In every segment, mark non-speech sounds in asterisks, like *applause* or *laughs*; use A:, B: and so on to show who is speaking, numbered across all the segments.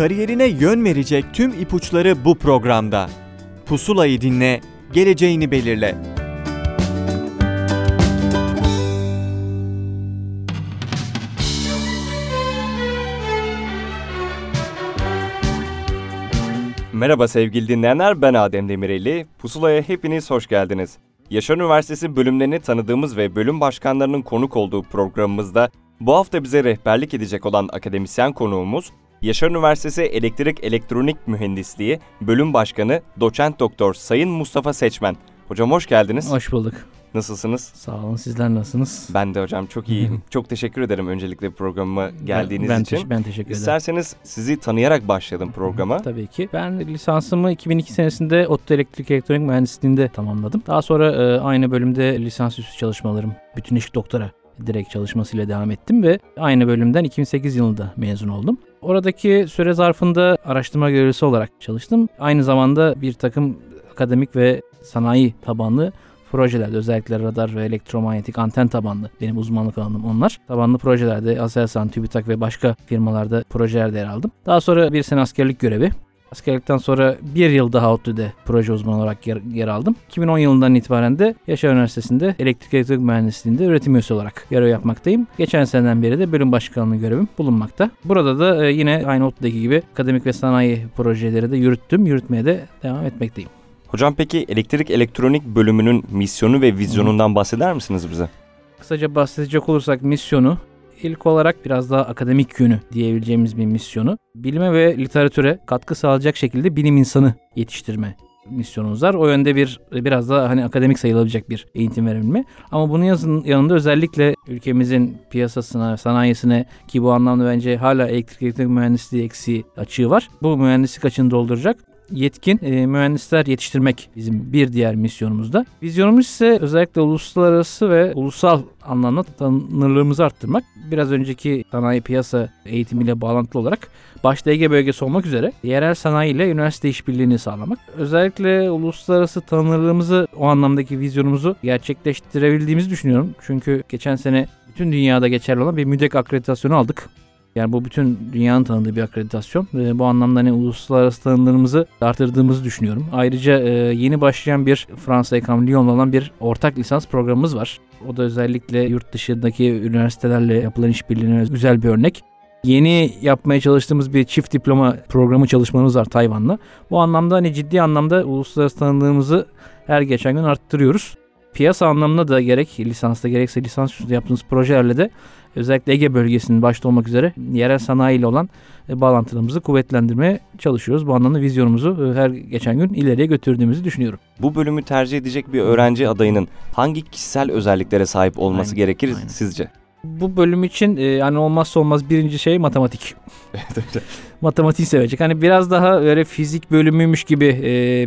A: Kariyerine yön verecek tüm ipuçları bu programda. Pusulayı dinle, geleceğini belirle.
B: Merhaba sevgili dinleyenler, ben Adem Demireli. Pusula'ya hepiniz hoş geldiniz. Yaşar Üniversitesi bölümlerini tanıdığımız ve bölüm başkanlarının konuk olduğu programımızda bu hafta bize rehberlik edecek olan akademisyen konuğumuz Yaşar Üniversitesi Elektrik Elektronik Mühendisliği Bölüm Başkanı Doçent Doktor Sayın Mustafa Seçmen. Hocam hoş geldiniz.
C: Hoş bulduk.
B: Nasılsınız?
C: Sağ olun. Sizler nasılsınız?
B: Ben de hocam çok iyiyim. *laughs* çok teşekkür ederim öncelikle programıma geldiğiniz
C: ben, ben
B: için.
C: Teş- ben teşekkür ederim.
B: İsterseniz sizi tanıyarak başlayalım programa.
C: Tabii ki. Ben lisansımı 2002 senesinde Otto Elektrik Elektronik Mühendisliğinde tamamladım. Daha sonra e, aynı bölümde lisansüstü çalışmalarım, bütün iş doktora direkt çalışmasıyla devam ettim ve aynı bölümden 2008 yılında mezun oldum. Oradaki süre zarfında araştırma görevlisi olarak çalıştım. Aynı zamanda bir takım akademik ve sanayi tabanlı projelerde özellikle radar ve elektromanyetik anten tabanlı benim uzmanlık alanım onlar. Tabanlı projelerde Aselsan, TÜBİTAK ve başka firmalarda projelerde yer aldım. Daha sonra bir sene askerlik görevi. Askerlikten sonra bir yıl daha ODTÜ'de proje uzmanı olarak yer, yer aldım. 2010 yılından itibaren de Yaşar Üniversitesi'nde elektrik elektrik mühendisliğinde öğretim üyesi olarak görev yapmaktayım. Geçen seneden beri de bölüm başkanlığı görevim bulunmakta. Burada da e, yine aynı ODTÜ'deki gibi akademik ve sanayi projeleri de yürüttüm. Yürütmeye de devam etmekteyim.
B: Hocam peki elektrik elektronik bölümünün misyonu ve vizyonundan bahseder misiniz bize?
C: Kısaca bahsedecek olursak misyonu ilk olarak biraz daha akademik yönü diyebileceğimiz bir misyonu. Bilime ve literatüre katkı sağlayacak şekilde bilim insanı yetiştirme misyonumuz var. O yönde bir biraz daha hani akademik sayılabilecek bir eğitim verebilme. Ama bunun yazın, yanında özellikle ülkemizin piyasasına, sanayisine ki bu anlamda bence hala elektrik elektrik mühendisliği eksiği açığı var. Bu mühendislik açığını dolduracak yetkin e, mühendisler yetiştirmek bizim bir diğer misyonumuzda. Vizyonumuz ise özellikle uluslararası ve ulusal anlamda tanınırlığımızı arttırmak. Biraz önceki sanayi piyasa eğitimiyle bağlantılı olarak başta Ege bölgesi olmak üzere yerel sanayi ile üniversite işbirliğini sağlamak. Özellikle uluslararası tanınırlığımızı o anlamdaki vizyonumuzu gerçekleştirebildiğimizi düşünüyorum. Çünkü geçen sene bütün dünyada geçerli olan bir müdek akreditasyonu aldık. Yani bu bütün dünyanın tanıdığı bir akreditasyon. E, bu anlamda hani uluslararası tanınırlığımızı artırdığımızı düşünüyorum. Ayrıca e, yeni başlayan bir Fransa Ekam Lyon'la olan bir ortak lisans programımız var. O da özellikle yurt dışındaki üniversitelerle yapılan işbirliğine güzel bir örnek. Yeni yapmaya çalıştığımız bir çift diploma programı çalışmamız var Tayvan'la. Bu anlamda hani ciddi anlamda uluslararası tanınırlığımızı her geçen gün arttırıyoruz. Piyasa anlamında da gerek lisansta gerekse lisans yaptığımız projelerle de özellikle Ege bölgesinin başta olmak üzere yerel sanayi ile olan e, bağlantılarımızı kuvvetlendirmeye çalışıyoruz. Bu anlamda vizyonumuzu e, her geçen gün ileriye götürdüğümüzü düşünüyorum.
B: Bu bölümü tercih edecek bir öğrenci adayının hangi kişisel özelliklere sahip olması
C: Aynen,
B: gerekir
C: aynen.
B: sizce?
C: Bu bölüm için e, yani olmazsa olmaz birinci şey matematik. *laughs* Matematiği sevecek. Hani biraz daha öyle fizik bölümüymüş gibi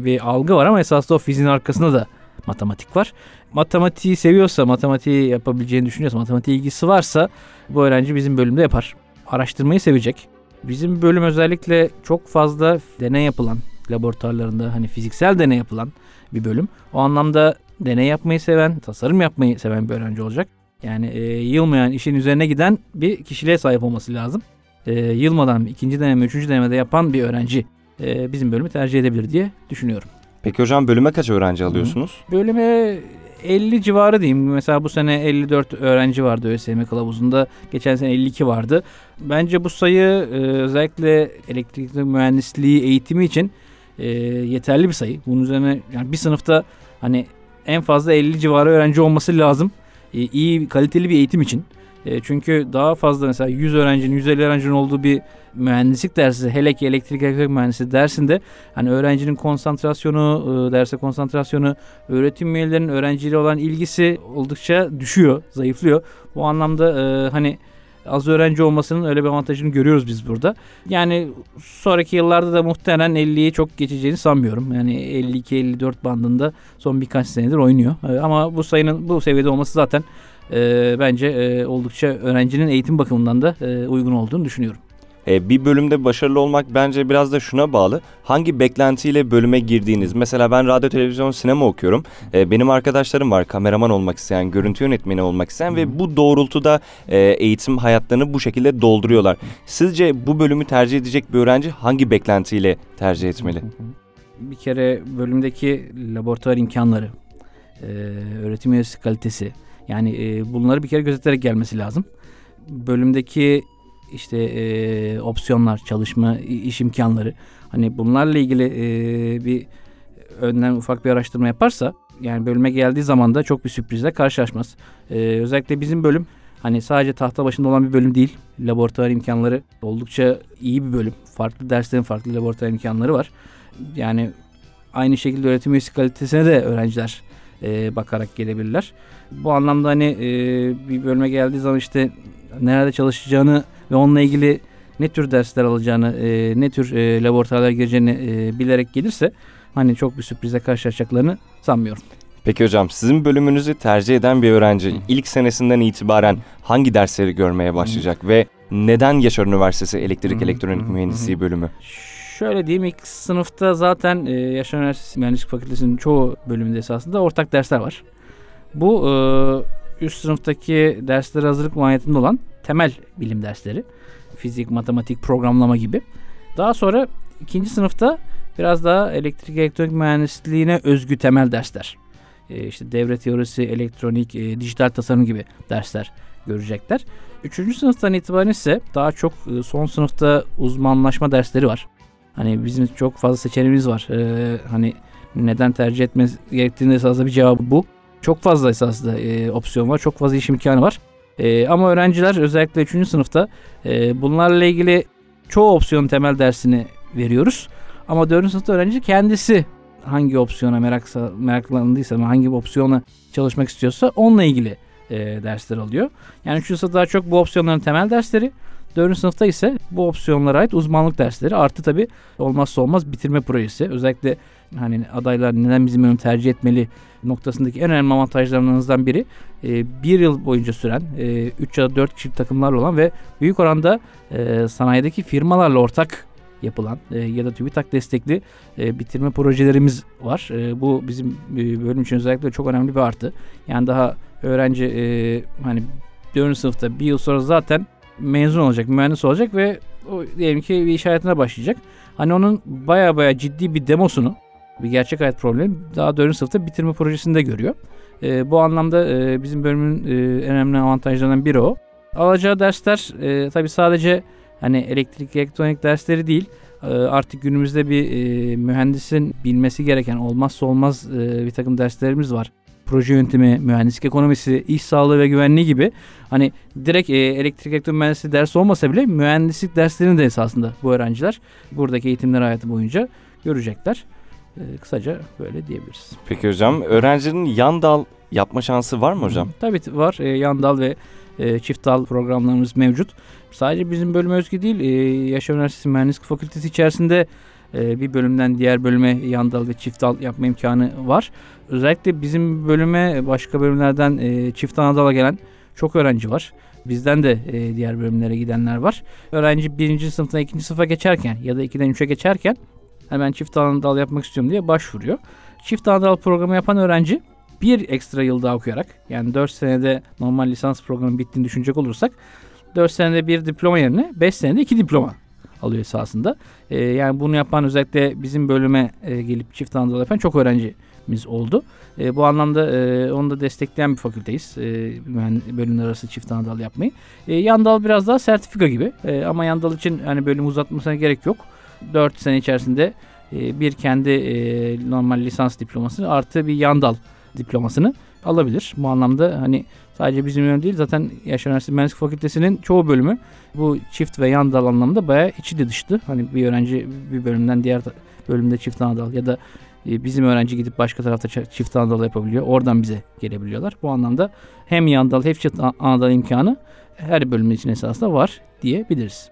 C: bir algı var ama esasında o fiziğin arkasında da matematik var. Matematiği seviyorsa, matematiği yapabileceğini düşünüyorsa, matematiğe ilgisi varsa bu öğrenci bizim bölümde yapar. Araştırmayı sevecek. Bizim bölüm özellikle çok fazla deney yapılan, laboratuvarlarında hani fiziksel deney yapılan bir bölüm. O anlamda deney yapmayı seven, tasarım yapmayı seven bir öğrenci olacak. Yani e, yılmayan, işin üzerine giden bir kişiliğe sahip olması lazım. E, yılmadan ikinci deneme, üçüncü denemede yapan bir öğrenci e, bizim bölümü tercih edebilir diye düşünüyorum.
B: Peki hocam bölüme kaç öğrenci alıyorsunuz?
C: Bölüme 50 civarı diyeyim. Mesela bu sene 54 öğrenci vardı ÖSYM kılavuzunda. Geçen sene 52 vardı. Bence bu sayı e, özellikle elektrik mühendisliği eğitimi için e, yeterli bir sayı. Bunun üzerine yani bir sınıfta hani en fazla 50 civarı öğrenci olması lazım. E, iyi kaliteli bir eğitim için. E, çünkü daha fazla mesela 100 öğrencinin 150 öğrencinin olduğu bir mühendislik dersi hele ki elektrik elektrik mühendisliği dersinde hani öğrencinin konsantrasyonu, e, derse konsantrasyonu, öğretim üyelerinin öğrenciyle olan ilgisi oldukça düşüyor, zayıflıyor. Bu anlamda e, hani az öğrenci olmasının öyle bir avantajını görüyoruz biz burada. Yani sonraki yıllarda da muhtemelen 50'yi çok geçeceğini sanmıyorum. Yani 52-54 bandında son birkaç senedir oynuyor. E, Ama bu sayının bu seviyede olması zaten e, bence e, oldukça öğrencinin eğitim bakımından da e, uygun olduğunu düşünüyorum.
B: E, bir bölümde başarılı olmak bence biraz da şuna bağlı. Hangi beklentiyle bölüme girdiğiniz. Mesela ben radyo, televizyon, sinema okuyorum. E, benim arkadaşlarım var kameraman olmak isteyen, görüntü yönetmeni olmak isteyen ve bu doğrultuda e, eğitim hayatlarını bu şekilde dolduruyorlar. Sizce bu bölümü tercih edecek bir öğrenci hangi beklentiyle tercih etmeli?
C: Bir kere bölümdeki laboratuvar imkanları, e, öğretim üyesi kalitesi yani e, bunları bir kere gözeterek gelmesi lazım. Bölümdeki işte e, opsiyonlar, çalışma, iş imkanları hani bunlarla ilgili e, bir önden ufak bir araştırma yaparsa yani bölüme geldiği zaman da çok bir sürprizle karşılaşmaz. E, özellikle bizim bölüm hani sadece tahta başında olan bir bölüm değil. Laboratuvar imkanları oldukça iyi bir bölüm. Farklı derslerin farklı laboratuvar imkanları var. Yani aynı şekilde öğretim üyesi kalitesine de öğrenciler e, bakarak gelebilirler. Bu anlamda hani e, bir bölüme geldiği zaman işte nerede çalışacağını ve onunla ilgili ne tür dersler alacağını, e, ne tür e, laboratuvarlara gireceğini e, bilerek gelirse hani çok bir sürprize karşılaşacaklarını sanmıyorum.
B: Peki hocam sizin bölümünüzü tercih eden bir öğrenci ilk senesinden itibaren hangi dersleri görmeye başlayacak ve neden Yaşar Üniversitesi Elektrik Elektronik Mühendisliği bölümü?
C: Şöyle diyeyim ilk sınıfta zaten e, Yaşar Üniversitesi Mühendislik Fakültesi'nin çoğu bölümünde esasında ortak dersler var. Bu e, üst sınıftaki derslere hazırlık mahiyetinde olan temel bilim dersleri. Fizik, matematik, programlama gibi. Daha sonra ikinci sınıfta biraz daha elektrik elektronik mühendisliğine özgü temel dersler. E, işte devre teorisi, elektronik, e, dijital tasarım gibi dersler görecekler. Üçüncü sınıftan itibaren ise daha çok e, son sınıfta uzmanlaşma dersleri var. Hani bizim çok fazla seçeneğimiz var. Ee, hani neden tercih etmesi gerektiğinde esasında bir cevabı bu. Çok fazla esasında e, opsiyon var. Çok fazla iş imkanı var. E, ama öğrenciler özellikle 3. sınıfta e, bunlarla ilgili çoğu opsiyon temel dersini veriyoruz. Ama 4. sınıfta öğrenci kendisi hangi opsiyona meraksa, meraklandıysa, hangi opsiyona çalışmak istiyorsa onunla ilgili e, dersler alıyor. Yani 3. sınıfta daha çok bu opsiyonların temel dersleri. 4. sınıfta ise bu opsiyonlara ait uzmanlık dersleri artı tabi olmazsa olmaz bitirme projesi. Özellikle hani adaylar neden bizim bölümü tercih etmeli noktasındaki en önemli avantajlarından biri e, bir yıl boyunca süren e, 3 ya da 4 kişilik takımlarla olan ve büyük oranda e, sanayideki firmalarla ortak yapılan e, ya da TÜBİTAK destekli e, bitirme projelerimiz var. E, bu bizim e, bölüm için özellikle çok önemli bir artı. Yani daha öğrenci e, hani 4. sınıfta bir yıl sonra zaten mezun olacak, mühendis olacak ve o, diyelim ki bir iş hayatına başlayacak. Hani onun baya baya ciddi bir demosunu, bir gerçek hayat problemi daha 4. sınıfta bitirme projesinde görüyor. E, bu anlamda e, bizim bölümün e, en önemli avantajlarından biri o. Alacağı dersler e, tabi sadece hani elektrik elektronik dersleri değil e, artık günümüzde bir e, mühendisin bilmesi gereken olmazsa olmaz e, bir takım derslerimiz var proje yönetimi, mühendislik ekonomisi, iş sağlığı ve güvenliği gibi hani direkt e, elektrik elektronik mühendisliği dersi olmasa bile mühendislik derslerini de esasında bu öğrenciler buradaki eğitimler hayatı boyunca görecekler. E, kısaca böyle diyebiliriz.
B: Peki hocam öğrencinin yan dal yapma şansı var mı hocam?
C: Tabii var. E, yan dal ve e, çift dal programlarımız mevcut. Sadece bizim bölüme özgü değil. E, Yaşar Üniversitesi Mühendislik Fakültesi içerisinde e, bir bölümden diğer bölüme yan dal ve çift dal yapma imkanı var. Özellikle bizim bölüme başka bölümlerden e, çift anadala gelen çok öğrenci var. Bizden de e, diğer bölümlere gidenler var. Öğrenci birinci sınıftan ikinci sınıfa geçerken ya da ikiden üçe geçerken hemen çift anadal yapmak istiyorum diye başvuruyor. Çift anadal programı yapan öğrenci bir ekstra yıl daha okuyarak yani 4 senede normal lisans programı bittiğini düşünecek olursak 4 senede bir diploma yerine 5 senede 2 diploma alıyor esasında. E, yani bunu yapan özellikle bizim bölüme e, gelip çift anadal yapan çok öğrencimiz oldu. E, bu anlamda e, onu da destekleyen bir fakülteyiz. E, bölümler arası çift anadal yapmayı. E, yan biraz daha sertifika gibi. E, ama yandal için hani bölüm uzatmasına gerek yok. 4 sene içerisinde e, bir kendi e, normal lisans diploması artı bir yandal diplomasını alabilir. Bu anlamda hani sadece bizim bölüm değil zaten Yaşar Üniversitesi Mühendislik Fakültesi'nin çoğu bölümü bu çift ve yan dal anlamında bayağı içi de dıştı. Hani bir öğrenci bir bölümden diğer bölümde çift ana dal ya da e, bizim öğrenci gidip başka tarafta çift anadal yapabiliyor. Oradan bize gelebiliyorlar. Bu anlamda hem yandal hem çift anadal imkanı her bölümün için esasında var diyebiliriz.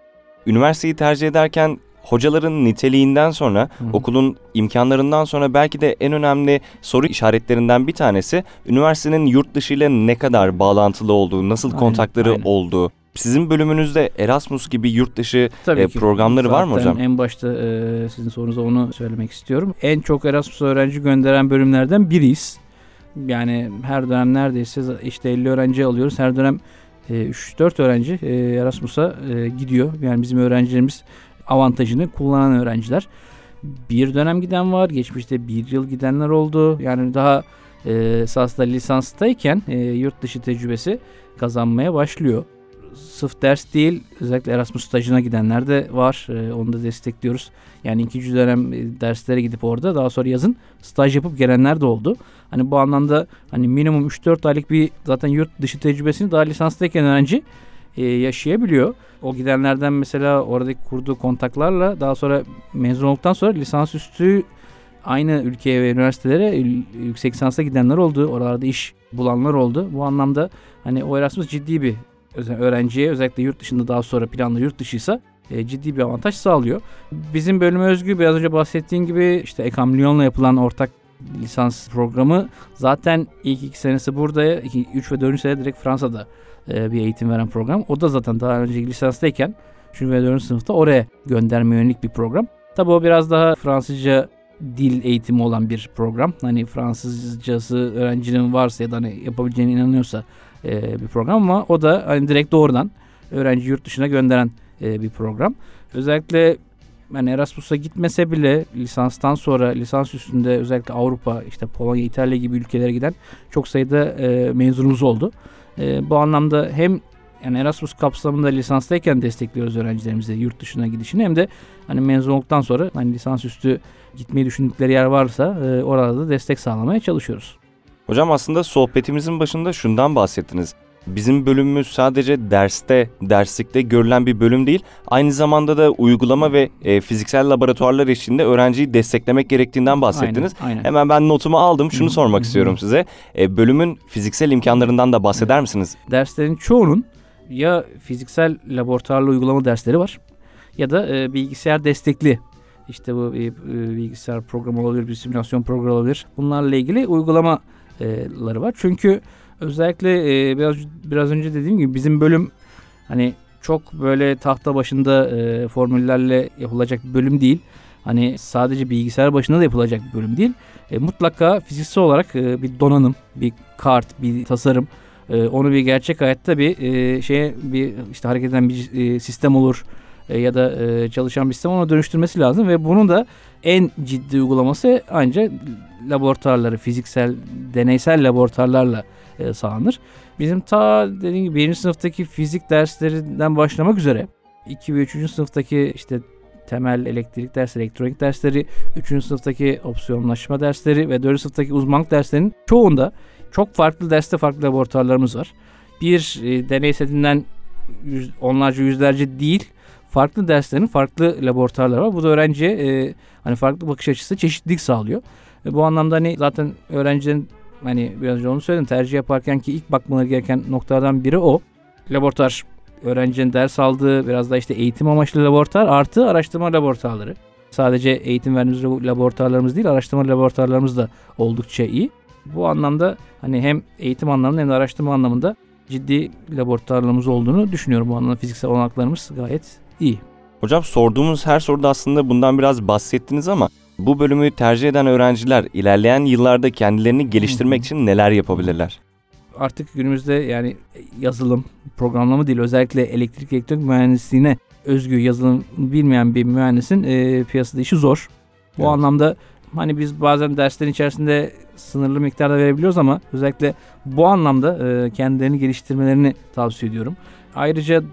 B: Üniversiteyi tercih ederken hocaların niteliğinden sonra, Hı-hı. okulun imkanlarından sonra belki de en önemli soru işaretlerinden bir tanesi üniversitenin yurt dışı ile ne kadar bağlantılı olduğu, nasıl aynen, kontakları aynen. olduğu. Sizin bölümünüzde Erasmus gibi yurt dışı
C: Tabii
B: e,
C: ki.
B: programları var mı hocam?
C: En başta e, sizin sorunuza onu söylemek istiyorum. En çok Erasmus öğrenci gönderen bölümlerden biriyiz. Yani her dönem neredeyse işte 50 öğrenci alıyoruz. Her dönem e, 3-4 öğrenci e, Erasmus'a e, gidiyor. Yani bizim öğrencilerimiz avantajını kullanan öğrenciler. Bir dönem giden var. Geçmişte bir yıl gidenler oldu. Yani daha e, esasında lisanstayken e, yurt dışı tecrübesi kazanmaya başlıyor. Sırf ders değil özellikle Erasmus stajına gidenler de var. E, onu da destekliyoruz. Yani ikinci dönem e, derslere gidip orada daha sonra yazın staj yapıp gelenler de oldu. Hani bu anlamda hani minimum 3-4 aylık bir zaten yurt dışı tecrübesini daha lisanstayken öğrenci e, yaşayabiliyor. O gidenlerden mesela oradaki kurduğu kontaklarla daha sonra mezun olduktan sonra lisansüstü aynı ülkeye ve üniversitelere yüksek lisansa gidenler oldu. Oralarda iş bulanlar oldu. Bu anlamda hani o Erasmus ciddi bir öğrenciye özellikle yurt dışında daha sonra planlı yurt dışıysa e, ciddi bir avantaj sağlıyor. Bizim bölüme özgü biraz önce bahsettiğim gibi işte Ekam Lyon'la yapılan ortak lisans programı zaten ilk iki senesi burada, 3 ve 4. sene direkt Fransa'da e, bir eğitim veren program. O da zaten daha önceki lisanstayken 3. ve 4. sınıfta oraya gönderme yönelik bir program. Tabii o biraz daha Fransızca dil eğitimi olan bir program. Hani Fransızcası öğrencinin varsa ya da hani yapabileceğine inanıyorsa e, bir program ama o da hani direkt doğrudan öğrenci yurt dışına gönderen e, bir program. Özellikle yani Erasmus'a gitmese bile lisanstan sonra lisans üstünde özellikle Avrupa işte Polonya, İtalya gibi ülkelere giden çok sayıda e, mezunumuz oldu. E, bu anlamda hem yani Erasmus kapsamında lisanstayken destekliyoruz öğrencilerimizi yurt dışına gidişini hem de hani mezun olduktan sonra hani lisansüstü gitmeyi düşündükleri yer varsa e, orada da destek sağlamaya çalışıyoruz.
B: Hocam aslında sohbetimizin başında şundan bahsettiniz. Bizim bölümümüz sadece derste, derslikte görülen bir bölüm değil, aynı zamanda da uygulama ve e, fiziksel laboratuvarlar eşliğinde öğrenciyi desteklemek gerektiğinden bahsettiniz.
C: Aynen, aynen.
B: Hemen ben notumu aldım. Şunu sormak istiyorum size. E, bölümün fiziksel imkanlarından da bahseder misiniz?
C: Derslerin çoğunun ya fiziksel laboratuvarlı uygulama dersleri var ya da e, bilgisayar destekli işte bu bir e, bilgisayar programı olabilir, bir simülasyon programı olabilir. Bunlarla ilgili uygulamaları var. Çünkü özellikle e, biraz biraz önce dediğim gibi bizim bölüm hani çok böyle tahta başında e, formüllerle yapılacak bir bölüm değil. Hani sadece bilgisayar başında da yapılacak bir bölüm değil. E, mutlaka fiziksel olarak e, bir donanım, bir kart, bir tasarım e, onu bir gerçek hayatta bir e, şeye bir işte hareket eden bir e, sistem olur e, ya da e, çalışan bir sistem ona dönüştürmesi lazım ve bunun da en ciddi uygulaması ancak laboratuvarları, fiziksel, deneysel laboratuvarlarla e, sağlanır. Bizim ta dediğim gibi birinci sınıftaki fizik derslerinden başlamak üzere 2 ve 3. sınıftaki işte temel elektrik dersleri, elektronik dersleri, 3. sınıftaki opsiyonlaşma dersleri ve 4. sınıftaki uzmanlık derslerinin çoğunda çok farklı derste farklı laboratuvarlarımız var. Bir e, deney setinden yüz, onlarca yüzlerce değil farklı derslerin farklı laboratuvarları var. Bu da öğrenciye e, hani farklı bakış açısı çeşitlilik sağlıyor. E, bu anlamda hani zaten öğrencilerin hani biraz önce onu söyledim tercih yaparken ki ilk bakmaları gereken noktalardan biri o. Laboratuvar öğrencinin ders aldığı biraz da işte eğitim amaçlı laboratuvar artı araştırma laboratuvarları. Sadece eğitim verdiğimiz laboratuvarlarımız değil araştırma laboratuvarlarımız da oldukça iyi. Bu anlamda hani hem eğitim anlamında hem de araştırma anlamında ciddi laboratuvarlarımız olduğunu düşünüyorum. Bu anlamda fiziksel olanaklarımız gayet iyi.
B: Hocam sorduğumuz her soruda aslında bundan biraz bahsettiniz ama bu bölümü tercih eden öğrenciler ilerleyen yıllarda kendilerini geliştirmek için neler yapabilirler?
C: Artık günümüzde yani yazılım, programlama değil özellikle elektrik elektronik mühendisliğine özgü yazılım bilmeyen bir mühendisin e, piyasada işi zor. Bu
B: Evet.
C: anlamda hani biz bazen derslerin içerisinde sınırlı miktarda verebiliyoruz ama özellikle bu anlamda e, kendilerini geliştirmelerini tavsiye ediyorum. Ayrıca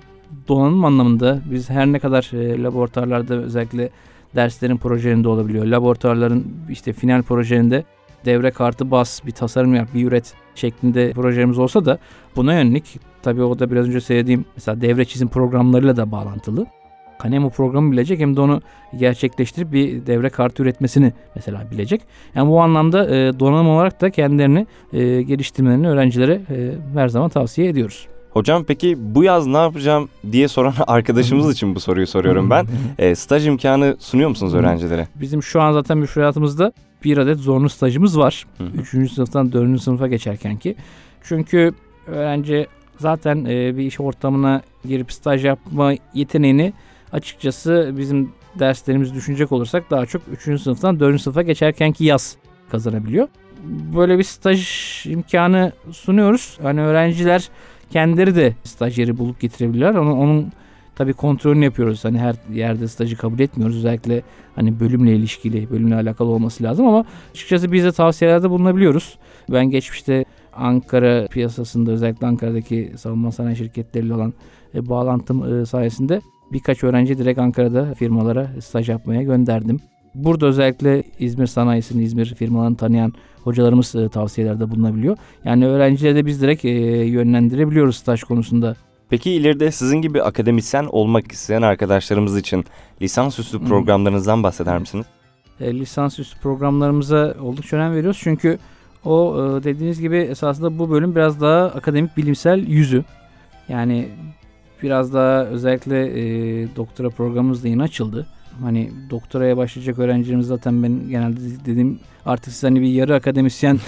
C: donanım anlamında biz her ne kadar e, laboratuvarlarda özellikle derslerin projelerinde olabiliyor. Laboratuvarların işte final projelerinde devre kartı bas, bir tasarım yap, bir üret şeklinde projelerimiz olsa da buna yönelik tabii o da biraz önce söylediğim mesela devre çizim programlarıyla da bağlantılı. Hem o programı bilecek hem de onu gerçekleştirip bir devre kartı üretmesini mesela bilecek. Yani bu anlamda e, donanım olarak da kendilerini e, geliştirmelerini öğrencilere e, her zaman tavsiye ediyoruz.
B: Hocam peki bu yaz ne yapacağım diye soran *laughs* arkadaşımız için bu soruyu soruyorum ben. *laughs* E, staj imkanı sunuyor musunuz öğrencilere?
C: Bizim şu an zaten müfredatımızda bir adet zorunlu stajımız var. Üçüncü sınıftan dördüncü sınıfa geçerken ki. Çünkü öğrenci zaten e, bir iş ortamına girip staj yapma yeteneğini açıkçası bizim derslerimizi düşünecek olursak daha çok 3. sınıftan 4. sınıfa geçerkenki yaz kazanabiliyor. Böyle bir staj imkanı sunuyoruz. Hani öğrenciler kendileri de stajyeri bulup getirebilirler. Onun, onun tabii kontrolünü yapıyoruz. Hani her yerde stajı kabul etmiyoruz. Özellikle hani bölümle ilişkili, bölümle alakalı olması lazım ama açıkçası biz de tavsiyelerde bulunabiliyoruz. Ben geçmişte Ankara piyasasında özellikle Ankara'daki savunma sanayi şirketleriyle olan e, bağlantım e, sayesinde birkaç öğrenci direkt Ankara'da firmalara staj yapmaya gönderdim. Burada özellikle İzmir sanayisini, İzmir firmalarını tanıyan hocalarımız e, tavsiyelerde bulunabiliyor. Yani öğrencileri de biz direkt e, yönlendirebiliyoruz staj konusunda.
B: Peki ileride sizin gibi akademisyen olmak isteyen arkadaşlarımız için lisansüstü programlarınızdan bahseder misiniz?
C: E, lisansüstü programlarımıza oldukça önem veriyoruz. Çünkü o e, dediğiniz gibi esasında bu bölüm biraz daha akademik bilimsel yüzü. Yani biraz daha özellikle e, doktora programımız da yeni açıldı. Hani doktoraya başlayacak öğrencilerimiz zaten ben genelde dedim artık siz hani bir yarı akademisyen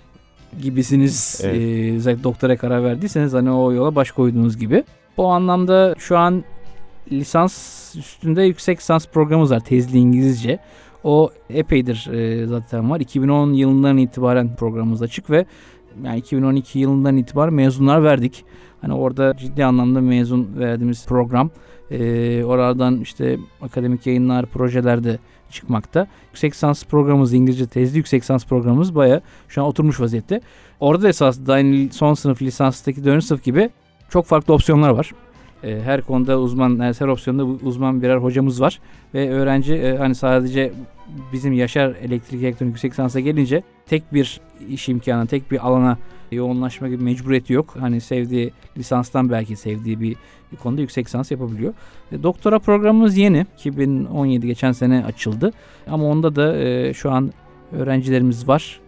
C: *laughs* gibisiniz.
B: Evet.
C: E, özellikle doktora karar verdiyseniz hani o yola baş koyduğunuz gibi. Bu anlamda şu an lisans üstünde yüksek lisans programımız var tezli İngilizce. O epeydir e, zaten var. 2010 yılından itibaren programımız açık ve yani 2012 yılından itibaren mezunlar verdik. Hani orada ciddi anlamda mezun verdiğimiz program. E, oralardan işte akademik yayınlar, projelerde çıkmakta. Yüksek lisans programımız İngilizce tezli yüksek lisans programımız baya şu an oturmuş vaziyette. Orada esas aynı son sınıf lisanstaki 4. sınıf gibi çok farklı opsiyonlar var. E, her konuda uzman, her opsiyonda uzman birer hocamız var. Ve öğrenci e, hani sadece bizim Yaşar Elektrik Elektronik Yüksek Lisans'a gelince tek bir iş imkanı, tek bir alana yoğunlaşma gibi mecburiyeti yok. Hani sevdiği lisanstan belki sevdiği bir konuda yüksek lisans yapabiliyor. E, doktora programımız yeni. 2017 geçen sene açıldı. Ama onda da e, şu an öğrencilerimiz var.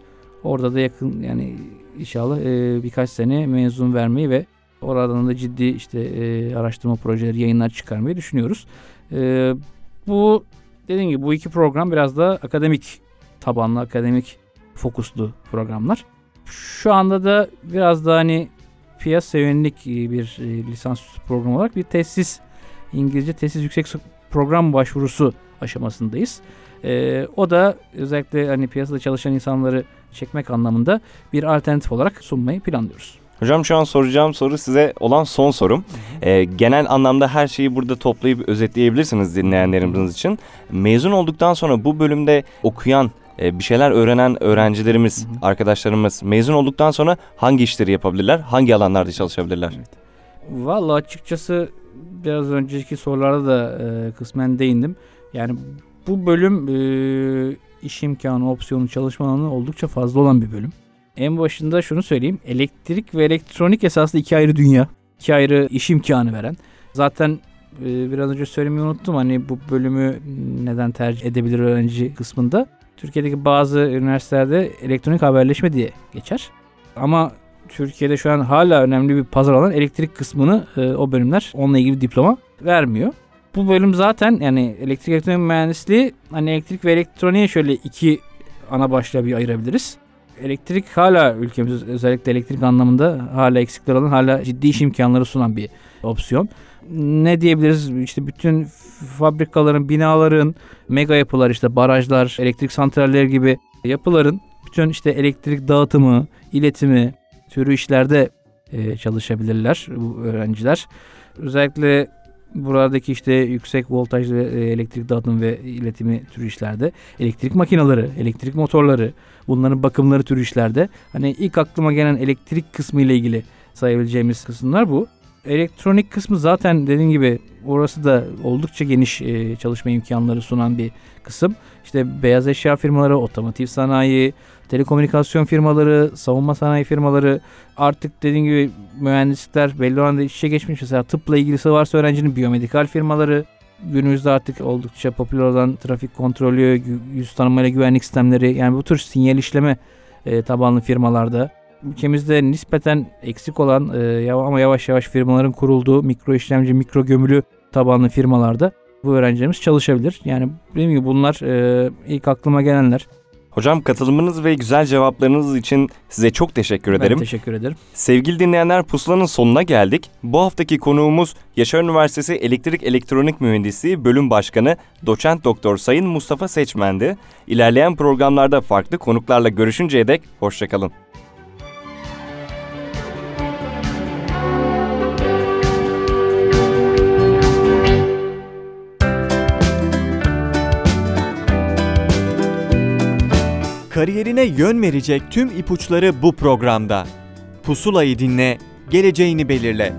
C: Orada da yakın yani inşallah e, birkaç sene mezun vermeyi ve oradan da ciddi işte e, araştırma projeleri, yayınlar çıkarmayı düşünüyoruz. E, bu dediğim gibi bu iki program biraz da akademik tabanlı, akademik fokuslu programlar. Şu anda da biraz da hani piyasa yönelik e, bir e, lisansüstü program olarak bir tesis İngilizce tesis yüksek program başvurusu aşamasındayız. E, o da özellikle hani piyasada çalışan insanları çekmek anlamında bir alternatif olarak sunmayı planlıyoruz.
B: Hocam şu an soracağım soru size olan son sorum. Ee, genel anlamda her şeyi burada toplayıp özetleyebilirsiniz dinleyenlerimiz için. Mezun olduktan sonra bu bölümde okuyan, e, bir şeyler öğrenen öğrencilerimiz,
C: Hı hı.
B: arkadaşlarımız mezun olduktan sonra hangi işleri yapabilirler, hangi alanlarda çalışabilirler?
C: Vallahi açıkçası biraz önceki sorularda da e, kısmen değindim. Yani bu bölüm e, iş imkanı, opsiyonu, çalışma alanı oldukça fazla olan bir bölüm. En başında şunu söyleyeyim. Elektrik ve elektronik esasında iki ayrı dünya. iki ayrı iş imkanı veren. Zaten e, biraz önce söylemeyi unuttum. Hani bu bölümü neden tercih edebilir öğrenci kısmında. Türkiye'deki bazı üniversitelerde elektronik haberleşme diye geçer. Ama Türkiye'de şu an hala önemli bir pazar alan elektrik kısmını e, o bölümler onunla ilgili diploma vermiyor. Bu bölüm zaten yani elektrik elektronik mühendisliği hani elektrik ve elektroniğe şöyle iki ana başlığa bir ayırabiliriz. Elektrik hala ülkemiz özellikle elektrik anlamında hala eksikler olan hala ciddi iş imkanları sunan bir opsiyon. Ne diyebiliriz işte bütün fabrikaların, binaların, mega yapılar işte barajlar, elektrik santralleri gibi yapıların bütün işte elektrik dağıtımı, iletimi türü işlerde e, çalışabilirler bu öğrenciler. Özellikle buradaki işte yüksek voltajlı e, elektrik dağıtım ve iletimi türü işlerde, elektrik makineleri, elektrik motorları, bunların bakımları türü işlerde. Hani ilk aklıma gelen elektrik kısmı ile ilgili sayabileceğimiz kısımlar bu. Elektronik kısmı zaten dediğim gibi orası da oldukça geniş e, çalışma imkanları sunan bir kısım. İşte beyaz eşya firmaları, otomotiv sanayi, telekomünikasyon firmaları, savunma sanayi firmaları artık dediğim gibi mühendislikler belli oranda iç içe geçmiş. Mesela tıpla ilgisi varsa öğrencinin biyomedikal firmaları günümüzde artık oldukça popüler olan trafik kontrolü, yüz tanımayla güvenlik sistemleri yani bu tür sinyal işleme e, tabanlı firmalarda ülkemizde nispeten eksik olan e, ama yavaş yavaş firmaların kurulduğu mikro işlemci, mikro gömülü tabanlı firmalarda bu öğrencilerimiz çalışabilir. Yani dediğim gibi bunlar e, ilk aklıma gelenler.
B: Hocam katılımınız ve güzel cevaplarınız için size çok teşekkür ederim.
C: Ben teşekkür ederim.
B: Sevgili dinleyenler pusulanın sonuna geldik. Bu haftaki konuğumuz Yaşar Üniversitesi Elektrik Elektronik Mühendisliği Bölüm Başkanı Doçent Doktor Sayın Mustafa Seçmen'di. İlerleyen programlarda farklı konuklarla görüşünceye dek hoşçakalın.
A: Kariyerine yön verecek tüm ipuçları bu programda. Pusulayı dinle, geleceğini belirle.